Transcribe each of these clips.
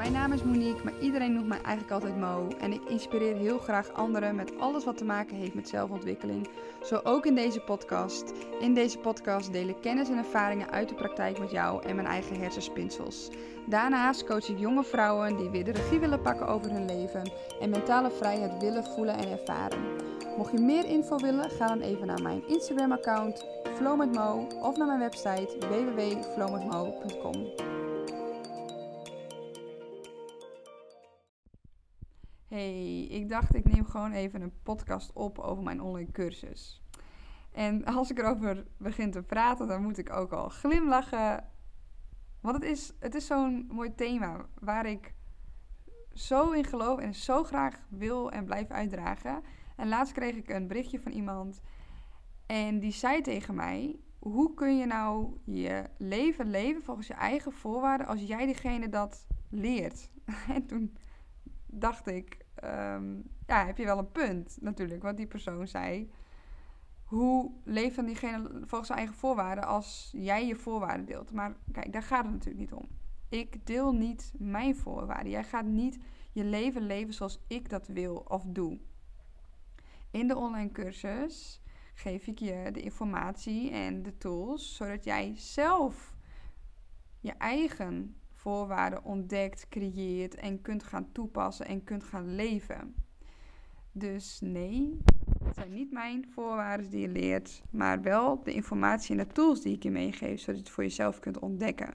Mijn naam is Monique, maar iedereen noemt mij eigenlijk altijd Mo. En ik inspireer heel graag anderen met alles wat te maken heeft met zelfontwikkeling. Zo ook in deze podcast. In deze podcast deel ik kennis en ervaringen uit de praktijk met jou en mijn eigen hersenspinsels. Daarnaast coach ik jonge vrouwen die weer de regie willen pakken over hun leven en mentale vrijheid willen voelen en ervaren. Mocht je meer info willen, ga dan even naar mijn Instagram-account flowmetmo of naar mijn website www.flowmetmo.com. Hey, ik dacht ik neem gewoon even een podcast op over mijn online cursus. En als ik erover begin te praten, dan moet ik ook al glimlachen. Want het is, het is zo'n mooi thema waar ik zo in geloof en zo graag wil en blijf uitdragen. En laatst kreeg ik een berichtje van iemand en die zei tegen mij: Hoe kun je nou je leven leven volgens je eigen voorwaarden als jij diegene dat leert? En toen dacht ik: ehm, Ja, heb je wel een punt natuurlijk, wat die persoon zei. Hoe leeft dan diegene volgens zijn eigen voorwaarden als jij je voorwaarden deelt? Maar kijk, daar gaat het natuurlijk niet om. Ik deel niet mijn voorwaarden. Jij gaat niet je leven leven zoals ik dat wil of doe. In de online cursus geef ik je de informatie en de tools zodat jij zelf je eigen voorwaarden ontdekt, creëert en kunt gaan toepassen en kunt gaan leven. Dus nee, het zijn niet mijn voorwaarden die je leert, maar wel de informatie en de tools die ik je meegeef, zodat je het voor jezelf kunt ontdekken.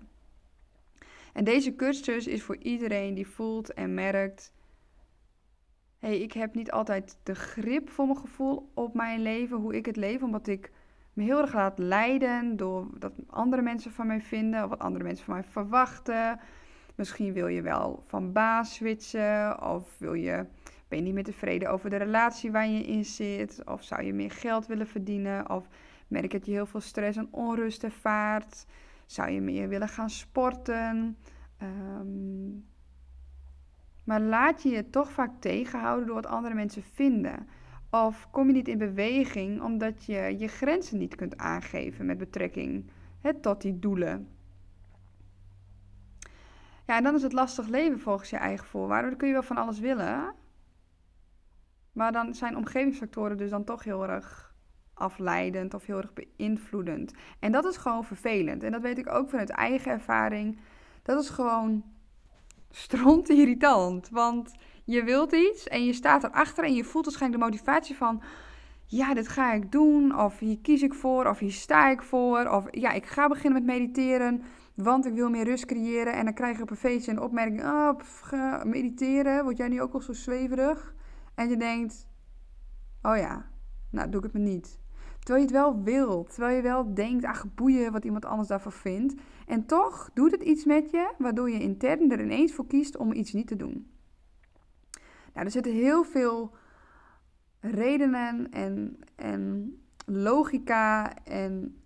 En deze cursus is voor iedereen die voelt en merkt hey, ik heb niet altijd de grip voor mijn gevoel op mijn leven, hoe ik het leef, omdat ik me heel erg laat leiden door wat andere mensen van mij vinden of wat andere mensen van mij verwachten. Misschien wil je wel van baas switchen of wil je, ben je niet meer tevreden over de relatie waar je in zit of zou je meer geld willen verdienen of merk dat je heel veel stress en onrust ervaart. Zou je meer willen gaan sporten? Um, maar laat je je toch vaak tegenhouden door wat andere mensen vinden. Of kom je niet in beweging omdat je je grenzen niet kunt aangeven met betrekking tot die doelen. Ja, en dan is het lastig leven volgens je eigen voorwaarden. Dan kun je wel van alles willen. Maar dan zijn omgevingsfactoren dus dan toch heel erg afleidend of heel erg beïnvloedend. En dat is gewoon vervelend. En dat weet ik ook vanuit eigen ervaring. Dat is gewoon stront irritant. Want je wilt iets en je staat erachter en je voelt waarschijnlijk de motivatie van... Ja, dit ga ik doen. Of hier kies ik voor. Of hier sta ik voor. Of ja, ik ga beginnen met mediteren. Want ik wil meer rust creëren. En dan krijg je op een feestje een opmerking. Oh, mediteren. Word jij nu ook al zo zweverig? En je denkt... Oh ja, nou doe ik het me niet. Terwijl je het wel wilt. Terwijl je wel denkt, ach boeien wat iemand anders daarvoor vindt. En toch doet het iets met je, waardoor je intern er ineens voor kiest om iets niet te doen. Nou, er zitten heel veel redenen en, en logica en,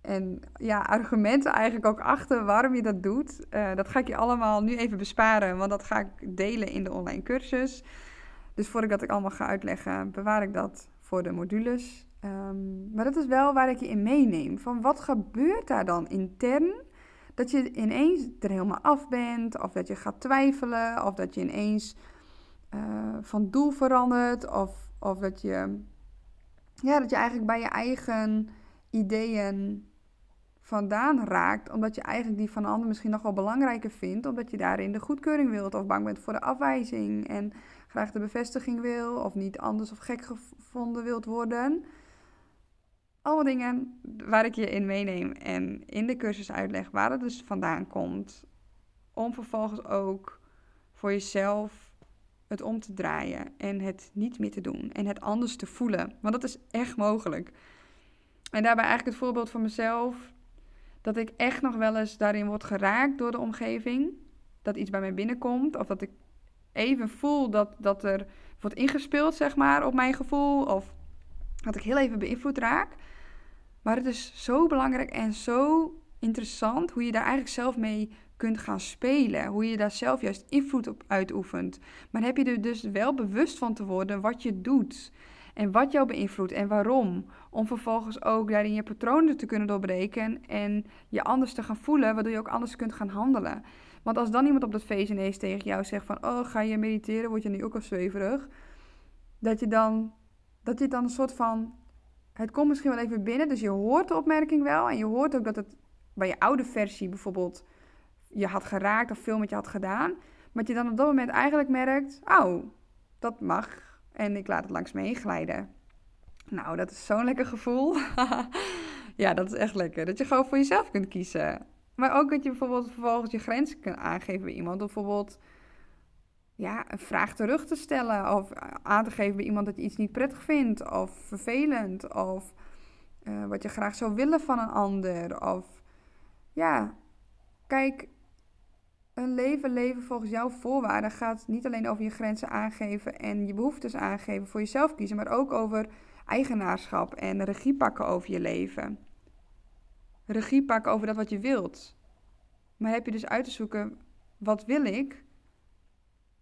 en ja, argumenten eigenlijk ook achter waarom je dat doet. Uh, dat ga ik je allemaal nu even besparen, want dat ga ik delen in de online cursus. Dus voordat ik dat allemaal ga uitleggen, bewaar ik dat voor de modules. Um, maar dat is wel waar ik je in meeneem. Van wat gebeurt daar dan intern? Dat je ineens er helemaal af bent, of dat je gaat twijfelen, of dat je ineens uh, van doel verandert, of, of dat, je, ja, dat je eigenlijk bij je eigen ideeën vandaan raakt, omdat je eigenlijk die van anderen misschien nog wel belangrijker vindt, omdat je daarin de goedkeuring wilt of bang bent voor de afwijzing en graag de bevestiging wil of niet anders of gek gevonden wilt worden. Allemaal dingen waar ik je in meeneem en in de cursus uitleg waar het dus vandaan komt. Om vervolgens ook voor jezelf het om te draaien en het niet meer te doen en het anders te voelen. Want dat is echt mogelijk. En daarbij eigenlijk het voorbeeld van mezelf dat ik echt nog wel eens daarin word geraakt door de omgeving. Dat iets bij mij binnenkomt. Of dat ik even voel dat, dat er wordt ingespeeld, zeg maar, op mijn gevoel. Of dat ik heel even beïnvloed raak. Maar het is zo belangrijk en zo interessant hoe je daar eigenlijk zelf mee kunt gaan spelen. Hoe je daar zelf juist invloed op uitoefent. Maar heb je er dus wel bewust van te worden wat je doet. En wat jou beïnvloedt en waarom. Om vervolgens ook daarin je patronen te kunnen doorbreken en je anders te gaan voelen, waardoor je ook anders kunt gaan handelen. Want als dan iemand op dat feest ineens tegen jou zegt van, oh ga je mediteren, word je nu ook al zweverig. Dat je dan, dat je dan een soort van, het komt misschien wel even binnen, dus je hoort de opmerking wel en je hoort ook dat het bij je oude versie bijvoorbeeld je had geraakt of veel met je had gedaan. Maar dat je dan op dat moment eigenlijk merkt, oh, dat mag en ik laat het langs me heen glijden. Nou, dat is zo'n lekker gevoel. ja, dat is echt lekker. Dat je gewoon voor jezelf kunt kiezen. Maar ook dat je bijvoorbeeld vervolgens je grenzen kunt aangeven bij iemand. Bijvoorbeeld ja, een vraag terug te stellen. Of aan te geven bij iemand dat je iets niet prettig vindt. Of vervelend. Of uh, wat je graag zou willen van een ander. Of ja, kijk, een leven leven volgens jouw voorwaarden gaat niet alleen over je grenzen aangeven en je behoeftes aangeven, voor jezelf kiezen, maar ook over eigenaarschap en regie pakken over je leven. Regie pakken over dat wat je wilt. Maar heb je dus uit te zoeken, wat wil ik?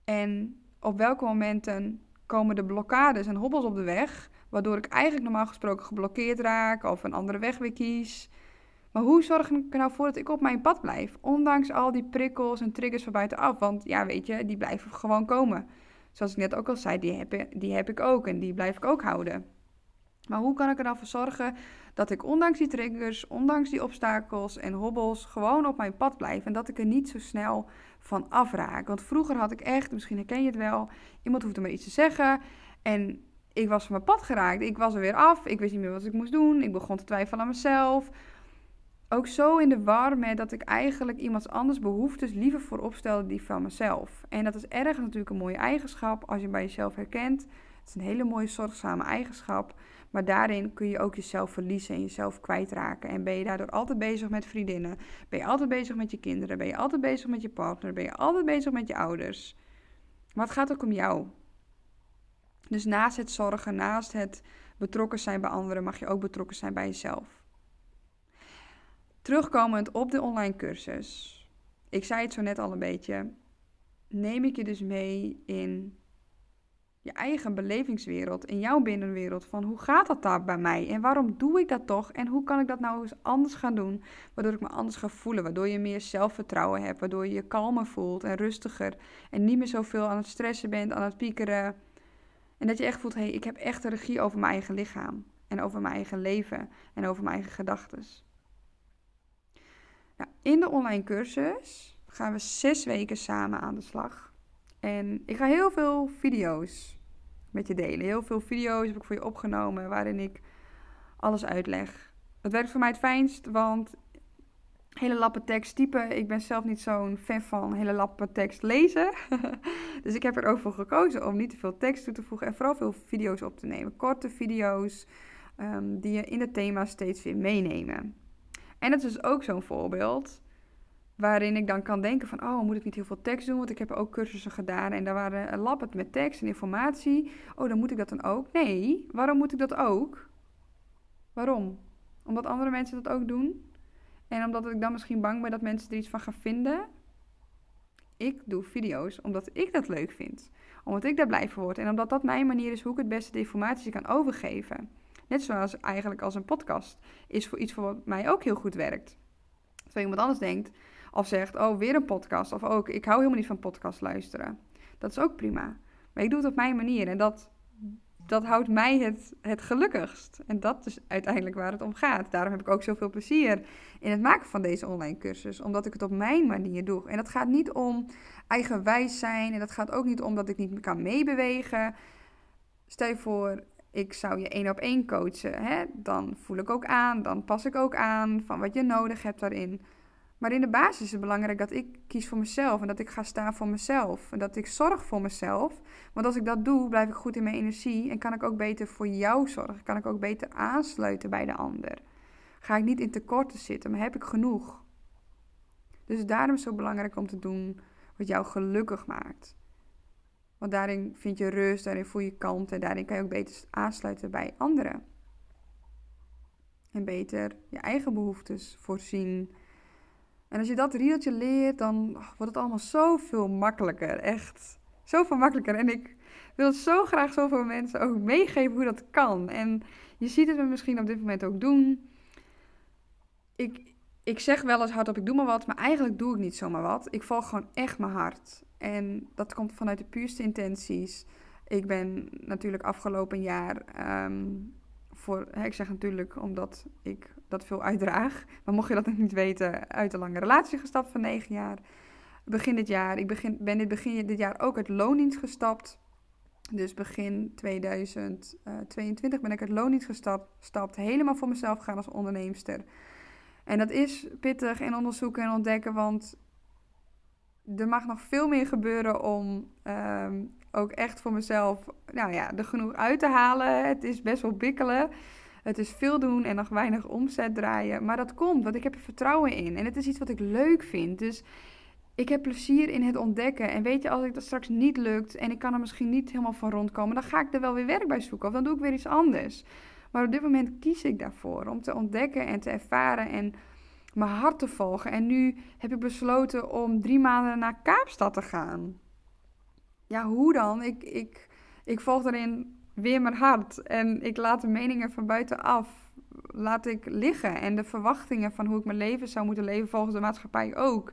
En op welke momenten komen de blokkades en hobbels op de weg, waardoor ik eigenlijk normaal gesproken geblokkeerd raak of een andere weg weer kies. Maar hoe zorg ik er nou voor dat ik op mijn pad blijf? Ondanks al die prikkels en triggers van buitenaf. Want ja, weet je, die blijven gewoon komen. Zoals ik net ook al zei, die heb, die heb ik ook en die blijf ik ook houden. Maar hoe kan ik er dan voor zorgen dat ik ondanks die triggers, ondanks die obstakels en hobbels gewoon op mijn pad blijf en dat ik er niet zo snel van afraak? Want vroeger had ik echt, misschien herken je het wel, iemand hoefde maar iets te zeggen en ik was van mijn pad geraakt. Ik was er weer af, ik wist niet meer wat ik moest doen, ik begon te twijfelen aan mezelf. Ook zo in de war met dat ik eigenlijk iemands anders behoeftes liever voorop stelde die van mezelf. En dat is ergens natuurlijk een mooie eigenschap als je bij jezelf herkent. Het is een hele mooie zorgzame eigenschap. Maar daarin kun je ook jezelf verliezen en jezelf kwijtraken. En ben je daardoor altijd bezig met vriendinnen? Ben je altijd bezig met je kinderen? Ben je altijd bezig met je partner? Ben je altijd bezig met je ouders? Maar het gaat ook om jou. Dus naast het zorgen, naast het betrokken zijn bij anderen, mag je ook betrokken zijn bij jezelf. Terugkomend op de online cursus. Ik zei het zo net al een beetje. Neem ik je dus mee in je eigen belevingswereld, in jouw binnenwereld. Van hoe gaat dat daar bij mij en waarom doe ik dat toch? En hoe kan ik dat nou eens anders gaan doen, waardoor ik me anders ga voelen, waardoor je meer zelfvertrouwen hebt, waardoor je je kalmer voelt en rustiger en niet meer zoveel aan het stressen bent, aan het piekeren. En dat je echt voelt, hé, hey, ik heb echt de regie over mijn eigen lichaam en over mijn eigen leven en over mijn eigen gedachten. Nou, in de online cursus gaan we zes weken samen aan de slag. En ik ga heel veel video's met je delen. Heel veel video's heb ik voor je opgenomen waarin ik alles uitleg. Het werkt voor mij het fijnst, want hele lappen tekst typen. Ik ben zelf niet zo'n fan van hele lappen tekst lezen. dus ik heb er ook voor gekozen om niet te veel tekst toe te voegen en vooral veel video's op te nemen. Korte video's um, die je in het thema steeds weer meenemen. En dat is dus ook zo'n voorbeeld waarin ik dan kan denken van, oh, moet ik niet heel veel tekst doen? Want ik heb ook cursussen gedaan en daar waren lappen met tekst en informatie. Oh, dan moet ik dat dan ook? Nee, waarom moet ik dat ook? Waarom? Omdat andere mensen dat ook doen? En omdat ik dan misschien bang ben dat mensen er iets van gaan vinden? Ik doe video's omdat ik dat leuk vind. Omdat ik daar blij van word. En omdat dat mijn manier is hoe ik het beste de informatie kan overgeven. Net zoals eigenlijk als een podcast is voor iets voor wat mij ook heel goed werkt. Terwijl iemand anders denkt of zegt, oh weer een podcast. Of ook, ik hou helemaal niet van podcast luisteren. Dat is ook prima. Maar ik doe het op mijn manier en dat, dat houdt mij het, het gelukkigst. En dat is uiteindelijk waar het om gaat. Daarom heb ik ook zoveel plezier in het maken van deze online cursus. Omdat ik het op mijn manier doe. En dat gaat niet om eigenwijs zijn. En dat gaat ook niet om dat ik niet kan meebewegen. Stel je voor, ik zou je één op één coachen. Hè? Dan voel ik ook aan, dan pas ik ook aan van wat je nodig hebt daarin. Maar in de basis is het belangrijk dat ik kies voor mezelf en dat ik ga staan voor mezelf. En dat ik zorg voor mezelf. Want als ik dat doe, blijf ik goed in mijn energie en kan ik ook beter voor jou zorgen. Kan ik ook beter aansluiten bij de ander. Ga ik niet in tekorten zitten, maar heb ik genoeg. Dus daarom is het zo belangrijk om te doen wat jou gelukkig maakt. Want daarin vind je rust, daarin voel je kalmte, daarin kan je ook beter aansluiten bij anderen. En beter je eigen behoeftes voorzien. En als je dat rieltje leert, dan wordt het allemaal zoveel makkelijker. Echt zoveel makkelijker. En ik wil zo graag zoveel mensen ook meegeven hoe dat kan. En je ziet het me misschien op dit moment ook doen. Ik, ik zeg wel eens hardop, ik doe maar wat, maar eigenlijk doe ik niet zomaar wat. Ik volg gewoon echt mijn hart. En dat komt vanuit de puurste intenties. Ik ben natuurlijk afgelopen jaar ehm, voor, ik zeg natuurlijk omdat ik dat veel uitdraag. Maar mocht je dat nog niet weten, uit een lange relatie gestapt van negen jaar. Begin dit jaar, ik begin, ben dit begin dit jaar ook uit loondienst gestapt. Dus begin 2022 ben ik uit loondienst gestapt. Helemaal voor mezelf gaan als onderneemster. En dat is pittig en onderzoeken en ontdekken, want er mag nog veel meer gebeuren om ehm, ook echt voor mezelf nou ja, er genoeg uit te halen. Het is best wel bikkelen. Het is veel doen en nog weinig omzet draaien. Maar dat komt, want ik heb er vertrouwen in. En het is iets wat ik leuk vind. Dus ik heb plezier in het ontdekken. En weet je, als ik dat straks niet lukt en ik kan er misschien niet helemaal van rondkomen, dan ga ik er wel weer werk bij zoeken. Of dan doe ik weer iets anders. Maar op dit moment kies ik daarvoor om te ontdekken en te ervaren en mijn hart te volgen. En nu heb ik besloten om drie maanden naar Kaapstad te gaan. Ja, hoe dan? Ik, ik, ik volg daarin weer mijn hart. En ik laat de meningen van buitenaf laat ik liggen. En de verwachtingen van hoe ik mijn leven zou moeten leven volgens de maatschappij ook.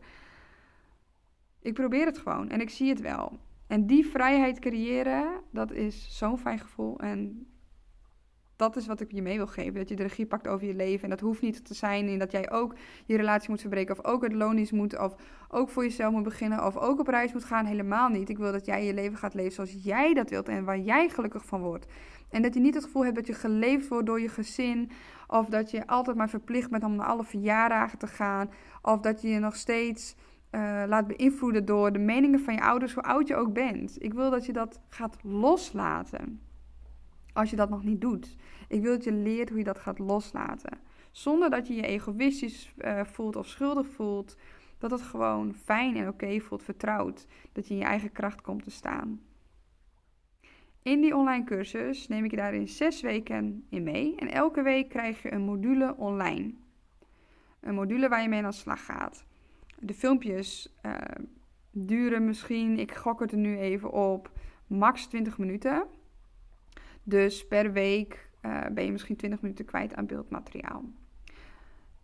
Ik probeer het gewoon en ik zie het wel. En die vrijheid creëren, dat is zo'n fijn gevoel. En dat is wat ik je mee wil geven. Dat je de regie pakt over je leven. En dat hoeft niet te zijn in dat jij ook je relatie moet verbreken. Of ook het loonisch moet. Of ook voor jezelf moet beginnen. Of ook op reis moet gaan. Helemaal niet. Ik wil dat jij je leven gaat leven zoals jij dat wilt. En waar jij gelukkig van wordt. En dat je niet het gevoel hebt dat je geleefd wordt door je gezin. Of dat je altijd maar verplicht bent om naar alle verjaardagen te gaan. Of dat je je nog steeds uh, laat beïnvloeden door de meningen van je ouders, hoe oud je ook bent. Ik wil dat je dat gaat loslaten. Als je dat nog niet doet. Ik wil dat je leert hoe je dat gaat loslaten. Zonder dat je je egoïstisch uh, voelt of schuldig voelt. Dat het gewoon fijn en oké voelt, vertrouwd. Dat je in je eigen kracht komt te staan. In die online cursus neem ik je daarin zes weken in mee. En elke week krijg je een module online. Een module waar je mee aan de slag gaat. De filmpjes uh, duren misschien, ik gok het er nu even op, max 20 minuten. Dus per week uh, ben je misschien 20 minuten kwijt aan beeldmateriaal.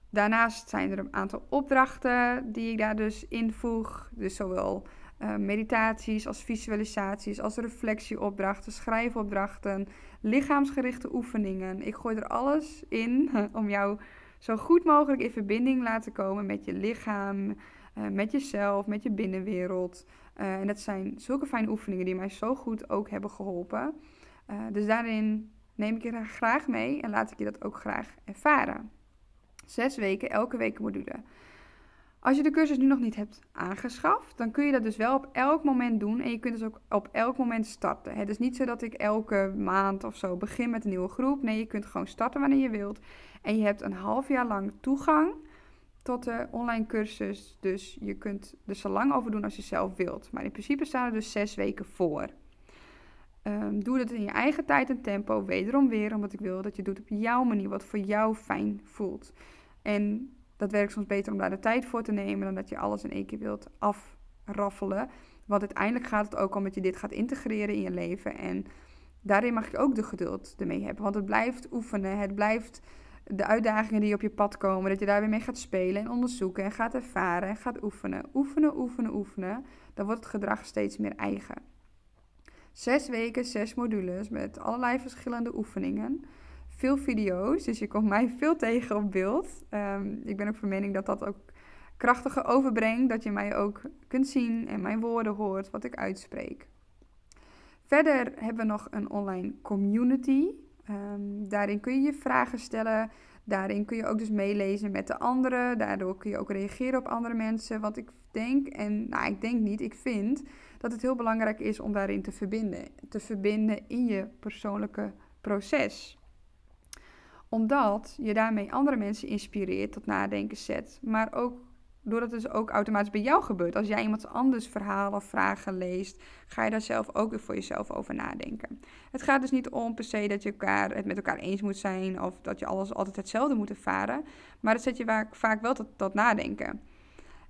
Daarnaast zijn er een aantal opdrachten die ik daar dus invoeg. Dus zowel uh, meditaties als visualisaties, als reflectieopdrachten, schrijfopdrachten, lichaamsgerichte oefeningen. Ik gooi er alles in om jou zo goed mogelijk in verbinding laten komen met je lichaam, uh, met jezelf, met je binnenwereld. En dat zijn zulke fijne oefeningen die mij zo goed ook hebben geholpen. Uh, dus daarin neem ik je graag mee en laat ik je dat ook graag ervaren. Zes weken, elke week een module. Als je de cursus nu nog niet hebt aangeschaft, dan kun je dat dus wel op elk moment doen. En je kunt dus ook op elk moment starten. Het is niet zo dat ik elke maand of zo begin met een nieuwe groep. Nee, je kunt gewoon starten wanneer je wilt. En je hebt een half jaar lang toegang tot de online cursus. Dus je kunt er zo lang over doen als je zelf wilt. Maar in principe staan er dus zes weken voor. Um, doe dat in je eigen tijd en tempo. Wederom weer, omdat ik wil dat je doet op jouw manier, wat voor jou fijn voelt. En dat werkt soms beter om daar de tijd voor te nemen dan dat je alles in één keer wilt afraffelen. Want uiteindelijk gaat het ook om dat je dit gaat integreren in je leven. En daarin mag je ook de geduld ermee hebben. Want het blijft oefenen. Het blijft de uitdagingen die op je pad komen. Dat je daar weer mee gaat spelen en onderzoeken. En gaat ervaren en gaat oefenen. Oefenen, oefenen, oefenen. Dan wordt het gedrag steeds meer eigen. Zes weken, zes modules met allerlei verschillende oefeningen veel video's, dus je komt mij veel tegen op beeld. Ehm, ik ben ook van mening dat dat ook krachtiger overbrengt, dat je mij ook kunt zien en mijn woorden hoort, wat ik uitspreek. Verder hebben we nog een online community. Um, daarin kun je je vragen stellen. Daarin kun je ook dus meelezen met de anderen. Daardoor kun je ook reageren op andere mensen. Want ik denk, en nou, ik denk niet, ik vind dat het heel belangrijk is om daarin te verbinden. Te verbinden in je persoonlijke proces omdat je daarmee andere mensen inspireert, tot nadenken zet. Maar ook doordat het dus ook automatisch bij jou gebeurt. Als jij iemand anders verhalen of vragen leest, ga je daar zelf ook weer voor jezelf over nadenken. Het gaat dus niet om per se dat je elkaar, het met elkaar eens moet zijn of dat je alles altijd hetzelfde moet ervaren. Maar dat zet je vaak, vaak wel tot, tot nadenken.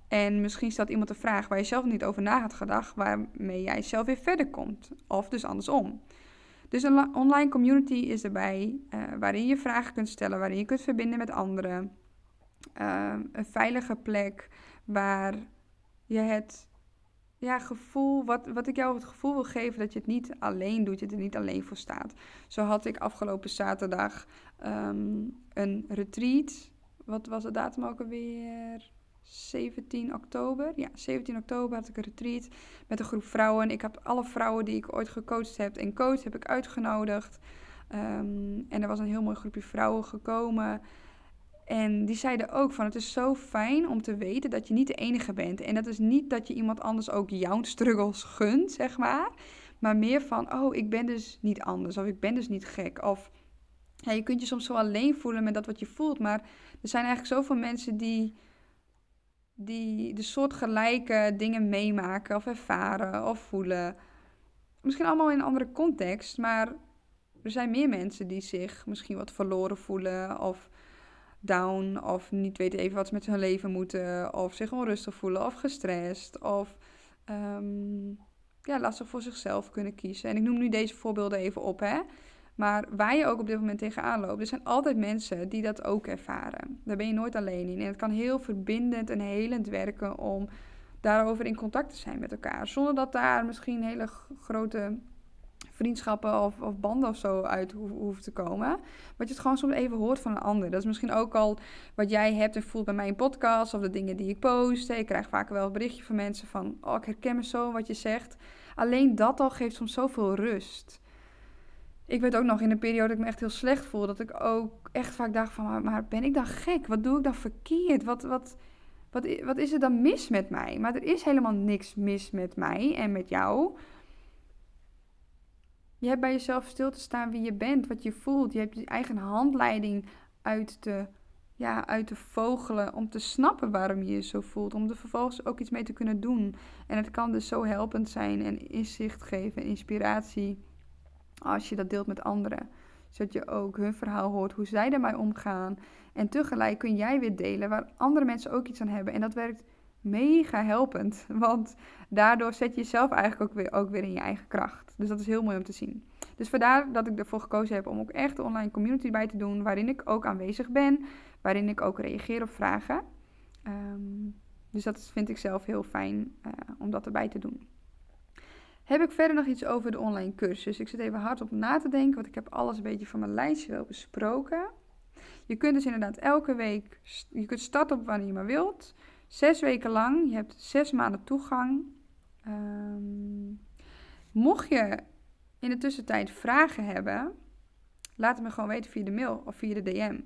En misschien stelt iemand een vraag waar je zelf niet over na had gedacht, waarmee jij zelf weer verder komt. Of dus andersom. Dus een online community is erbij uh, waarin je vragen kunt stellen, waarin je kunt verbinden met anderen. Uh, een veilige plek waar je het ja, gevoel, wat, wat ik jou het gevoel wil geven dat je het niet alleen doet, je er niet alleen voor staat. Zo had ik afgelopen zaterdag um, een retreat. Wat was de datum ook alweer? 17 oktober. Ja, 17 oktober had ik een retreat met een groep vrouwen. Ik heb alle vrouwen die ik ooit gecoacht heb en coach heb ik uitgenodigd. Um, en er was een heel mooi groepje vrouwen gekomen. En die zeiden ook van het is zo fijn om te weten dat je niet de enige bent. En dat is niet dat je iemand anders ook jouw struggles gunt, zeg maar. Maar meer van, oh, ik ben dus niet anders. Of ik ben dus niet gek. Of je kunt je soms zo alleen voelen met dat wat je voelt. Maar er zijn eigenlijk zoveel mensen die die de soortgelijke dingen meemaken of ervaren of voelen. Misschien allemaal in een andere context, maar er zijn meer mensen die zich misschien wat verloren voelen of down of niet weten even wat ze met hun leven moeten of zich onrustig voelen of gestrest of um, ja, lastig voor zichzelf kunnen kiezen. En ik noem nu deze voorbeelden even op, hè. Maar waar je ook op dit moment tegenaan loopt, er zijn altijd mensen die dat ook ervaren. Daar ben je nooit alleen in. En het kan heel verbindend en helend werken om daarover in contact te zijn met elkaar. Zonder dat daar misschien hele grote vriendschappen of, of, banden of zo uit hoeven te komen. Maar je het gewoon soms even hoort van een ander. Dat is misschien ook al wat jij hebt en voelt bij mijn podcast of de dingen die ik post. Ik krijg vaak wel een berichtje van mensen van, oh ik herken me zo wat je zegt. Alleen dat al geeft soms zoveel rust ik weet ook nog in een periode dat ik me echt heel slecht voelde, dat ik ook echt vaak dacht van, maar, ben ik dan gek? Wat doe ik dan verkeerd? Wat, wat, wat, wat is er dan mis met mij? Maar er is helemaal niks mis met mij en met jou. Je hebt bij jezelf stil te staan wie je bent, wat je voelt. Je hebt je eigen handleiding uit te, ja, uit te vogelen om te snappen waarom je je zo voelt. Om er vervolgens ook iets mee te kunnen doen. En het kan dus zo helpend zijn en inzicht geven, inspiratie als je dat deelt met anderen. Zodat je ook hun verhaal hoort, hoe zij ermee omgaan. En tegelijk kun jij weer delen waar andere mensen ook iets aan hebben. En dat werkt mega helpend. Want daardoor zet je jezelf eigenlijk ook weer, ook weer in je eigen kracht. Dus dat is heel mooi om te zien. Dus vandaar dat ik ervoor gekozen heb om ook echt een online community bij te doen. Waarin ik ook aanwezig ben. Waarin ik ook reageer op vragen. Um, dus dat vind ik zelf heel fijn uh, om dat erbij te doen. Heb ik verder nog iets over de online cursus? Ik zit even hard op na te denken, want ik heb alles een beetje van mijn lijstje wel besproken. Je kunt dus inderdaad elke week, je kunt starten op wanneer je maar wilt. Zes weken lang, je hebt zes maanden toegang. Um, mocht je in de tussentijd vragen hebben, laat het me gewoon weten via de mail of via de DM.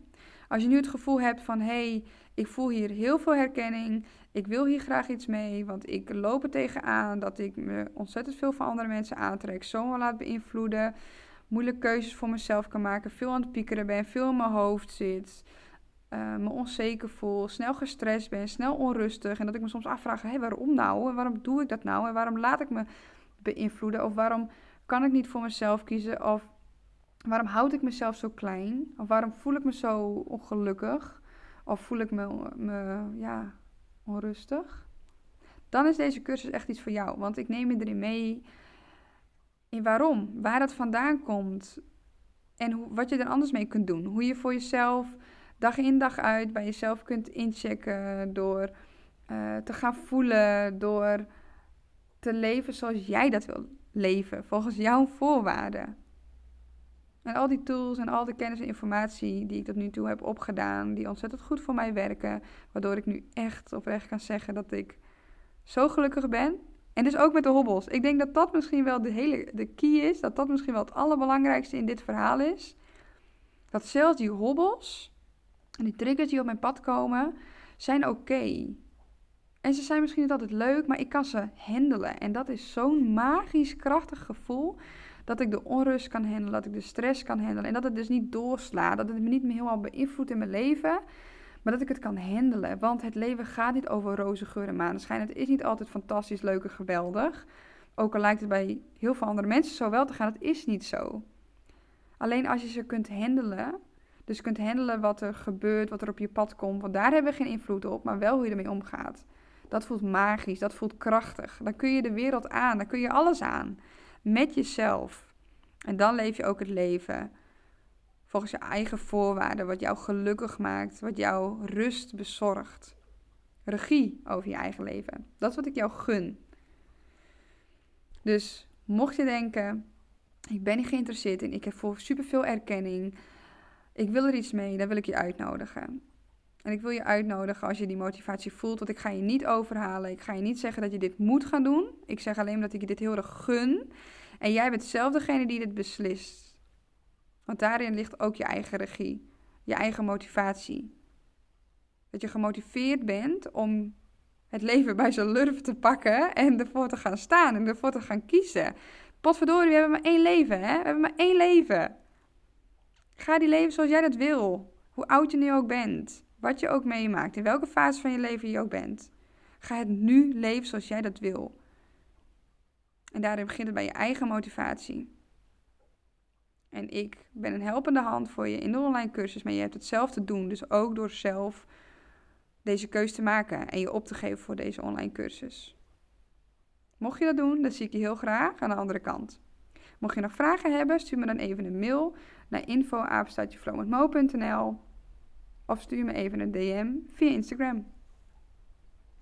Als je nu het gevoel hebt van hé, hey, ik voel hier heel veel herkenning, ik wil hier graag iets mee, want ik loop er tegenaan dat ik me ontzettend veel van andere mensen aantrek, zomaar laat beïnvloeden, moeilijke keuzes voor mezelf kan maken, veel aan het piekeren ben, veel in mijn hoofd zit, uh, me onzeker voel, snel gestrest ben, snel onrustig en dat ik me soms afvraag, hé, hey, waarom nou? En waarom doe ik dat nou? En waarom laat ik me beïnvloeden? Of waarom kan ik niet voor mezelf kiezen? Of waarom houd ik mezelf zo klein of waarom voel ik me zo ongelukkig of voel ik me, me ja, onrustig, dan is deze cursus echt iets voor jou. Want ik neem je erin mee in waarom, waar het vandaan komt en hoe, wat je er anders mee kunt doen. Hoe je voor jezelf dag in dag uit bij jezelf kunt inchecken door uh, te gaan voelen, door te leven zoals jij dat wil leven, volgens jouw voorwaarden. En al die tools en al de kennis en informatie die ik tot nu toe heb opgedaan, die ontzettend goed voor mij werken, waardoor ik nu echt oprecht kan zeggen dat ik zo gelukkig ben. En dus ook met de hobbels. Ik denk dat dat misschien wel de hele de key is, dat dat misschien wel het allerbelangrijkste in dit verhaal is. Dat zelfs die hobbels en die triggers die op mijn pad komen, zijn oké. En ze zijn misschien niet altijd leuk, maar ik kan ze handelen. En dat is zo'n magisch krachtig gevoel dat ik de onrust kan handelen, dat ik de stress kan handelen. En dat het dus niet doorslaat, dat het me niet meer helemaal beïnvloedt in mijn leven. Maar dat ik het kan handelen. Want het leven gaat niet over roze geur en maneschijn. Het is niet altijd fantastisch, leuk en geweldig. Ook al lijkt het bij heel veel andere mensen zo wel te gaan, het is niet zo. Alleen als je ze kunt handelen, dus kunt handelen wat er gebeurt, wat er op je pad komt, want daar hebben we geen invloed op, maar wel hoe je ermee omgaat. Dat voelt magisch, dat voelt krachtig. Dan kun je de wereld aan, dan kun je alles aan. Met jezelf. En dan leef je ook het leven volgens je eigen voorwaarden, wat jou gelukkig maakt, wat jou rust bezorgt. Regie over je eigen leven. Dat is wat ik jou gun. Dus mocht je denken, ik ben niet geïnteresseerd in, ik heb superveel erkenning, ik wil er iets mee, dan wil ik je uitnodigen. En ik wil je uitnodigen als je die motivatie voelt, want ik ga je niet overhalen. Ik ga je niet zeggen dat je dit moet gaan doen. Ik zeg alleen dat ik je dit heel erg gun. En jij bent zelf degene die dit beslist. Want daarin ligt ook je eigen regie, je eigen motivatie. Dat je gemotiveerd bent om het leven bij zijn lurf te pakken en ervoor te gaan staan en ervoor te gaan kiezen. Potverdorie, we hebben maar één leven, hè? We hebben maar één leven. Ga die leven zoals jij dat wil. Hoe oud je nu ook bent. Wat je ook meemaakt. In welke fase van je leven je ook bent. Ga het nu leven zoals jij dat wil. En daarin begint het bij je eigen motivatie. En ik ben een helpende hand voor je in de online cursus. Maar je hebt het zelf te doen. Dus ook door zelf deze keuze te maken en je op te geven voor deze online cursus. Mocht je dat doen, dan zie ik je heel graag aan de andere kant. Mocht je nog vragen hebben, stuur me dan even een mail naar info of stuur me even een DM via Instagram.